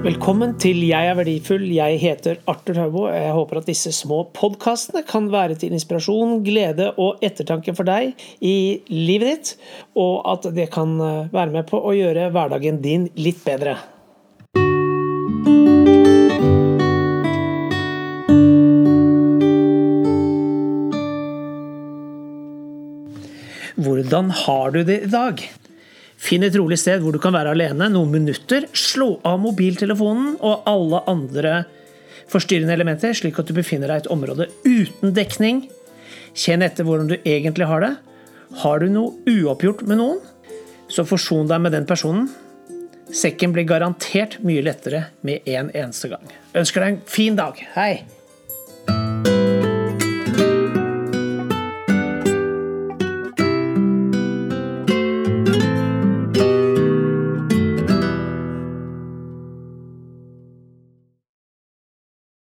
Velkommen til Jeg er verdifull. Jeg heter Arthur Taubo. Jeg håper at disse små podkastene kan være til inspirasjon, glede og ettertanke for deg i livet ditt, og at det kan eh, være med på å gjøre hverdagen din litt bedre. Hvordan har du det i dag? Finn et rolig sted hvor du kan være alene noen minutter. Slå av mobiltelefonen og alle andre forstyrrende elementer, slik at du befinner deg i et område uten dekning. Kjenn etter hvordan du egentlig har det. Har du noe uoppgjort med noen, så forson deg med den personen. Sekken blir garantert mye lettere med en eneste gang. Ønsker deg en fin dag. Hei!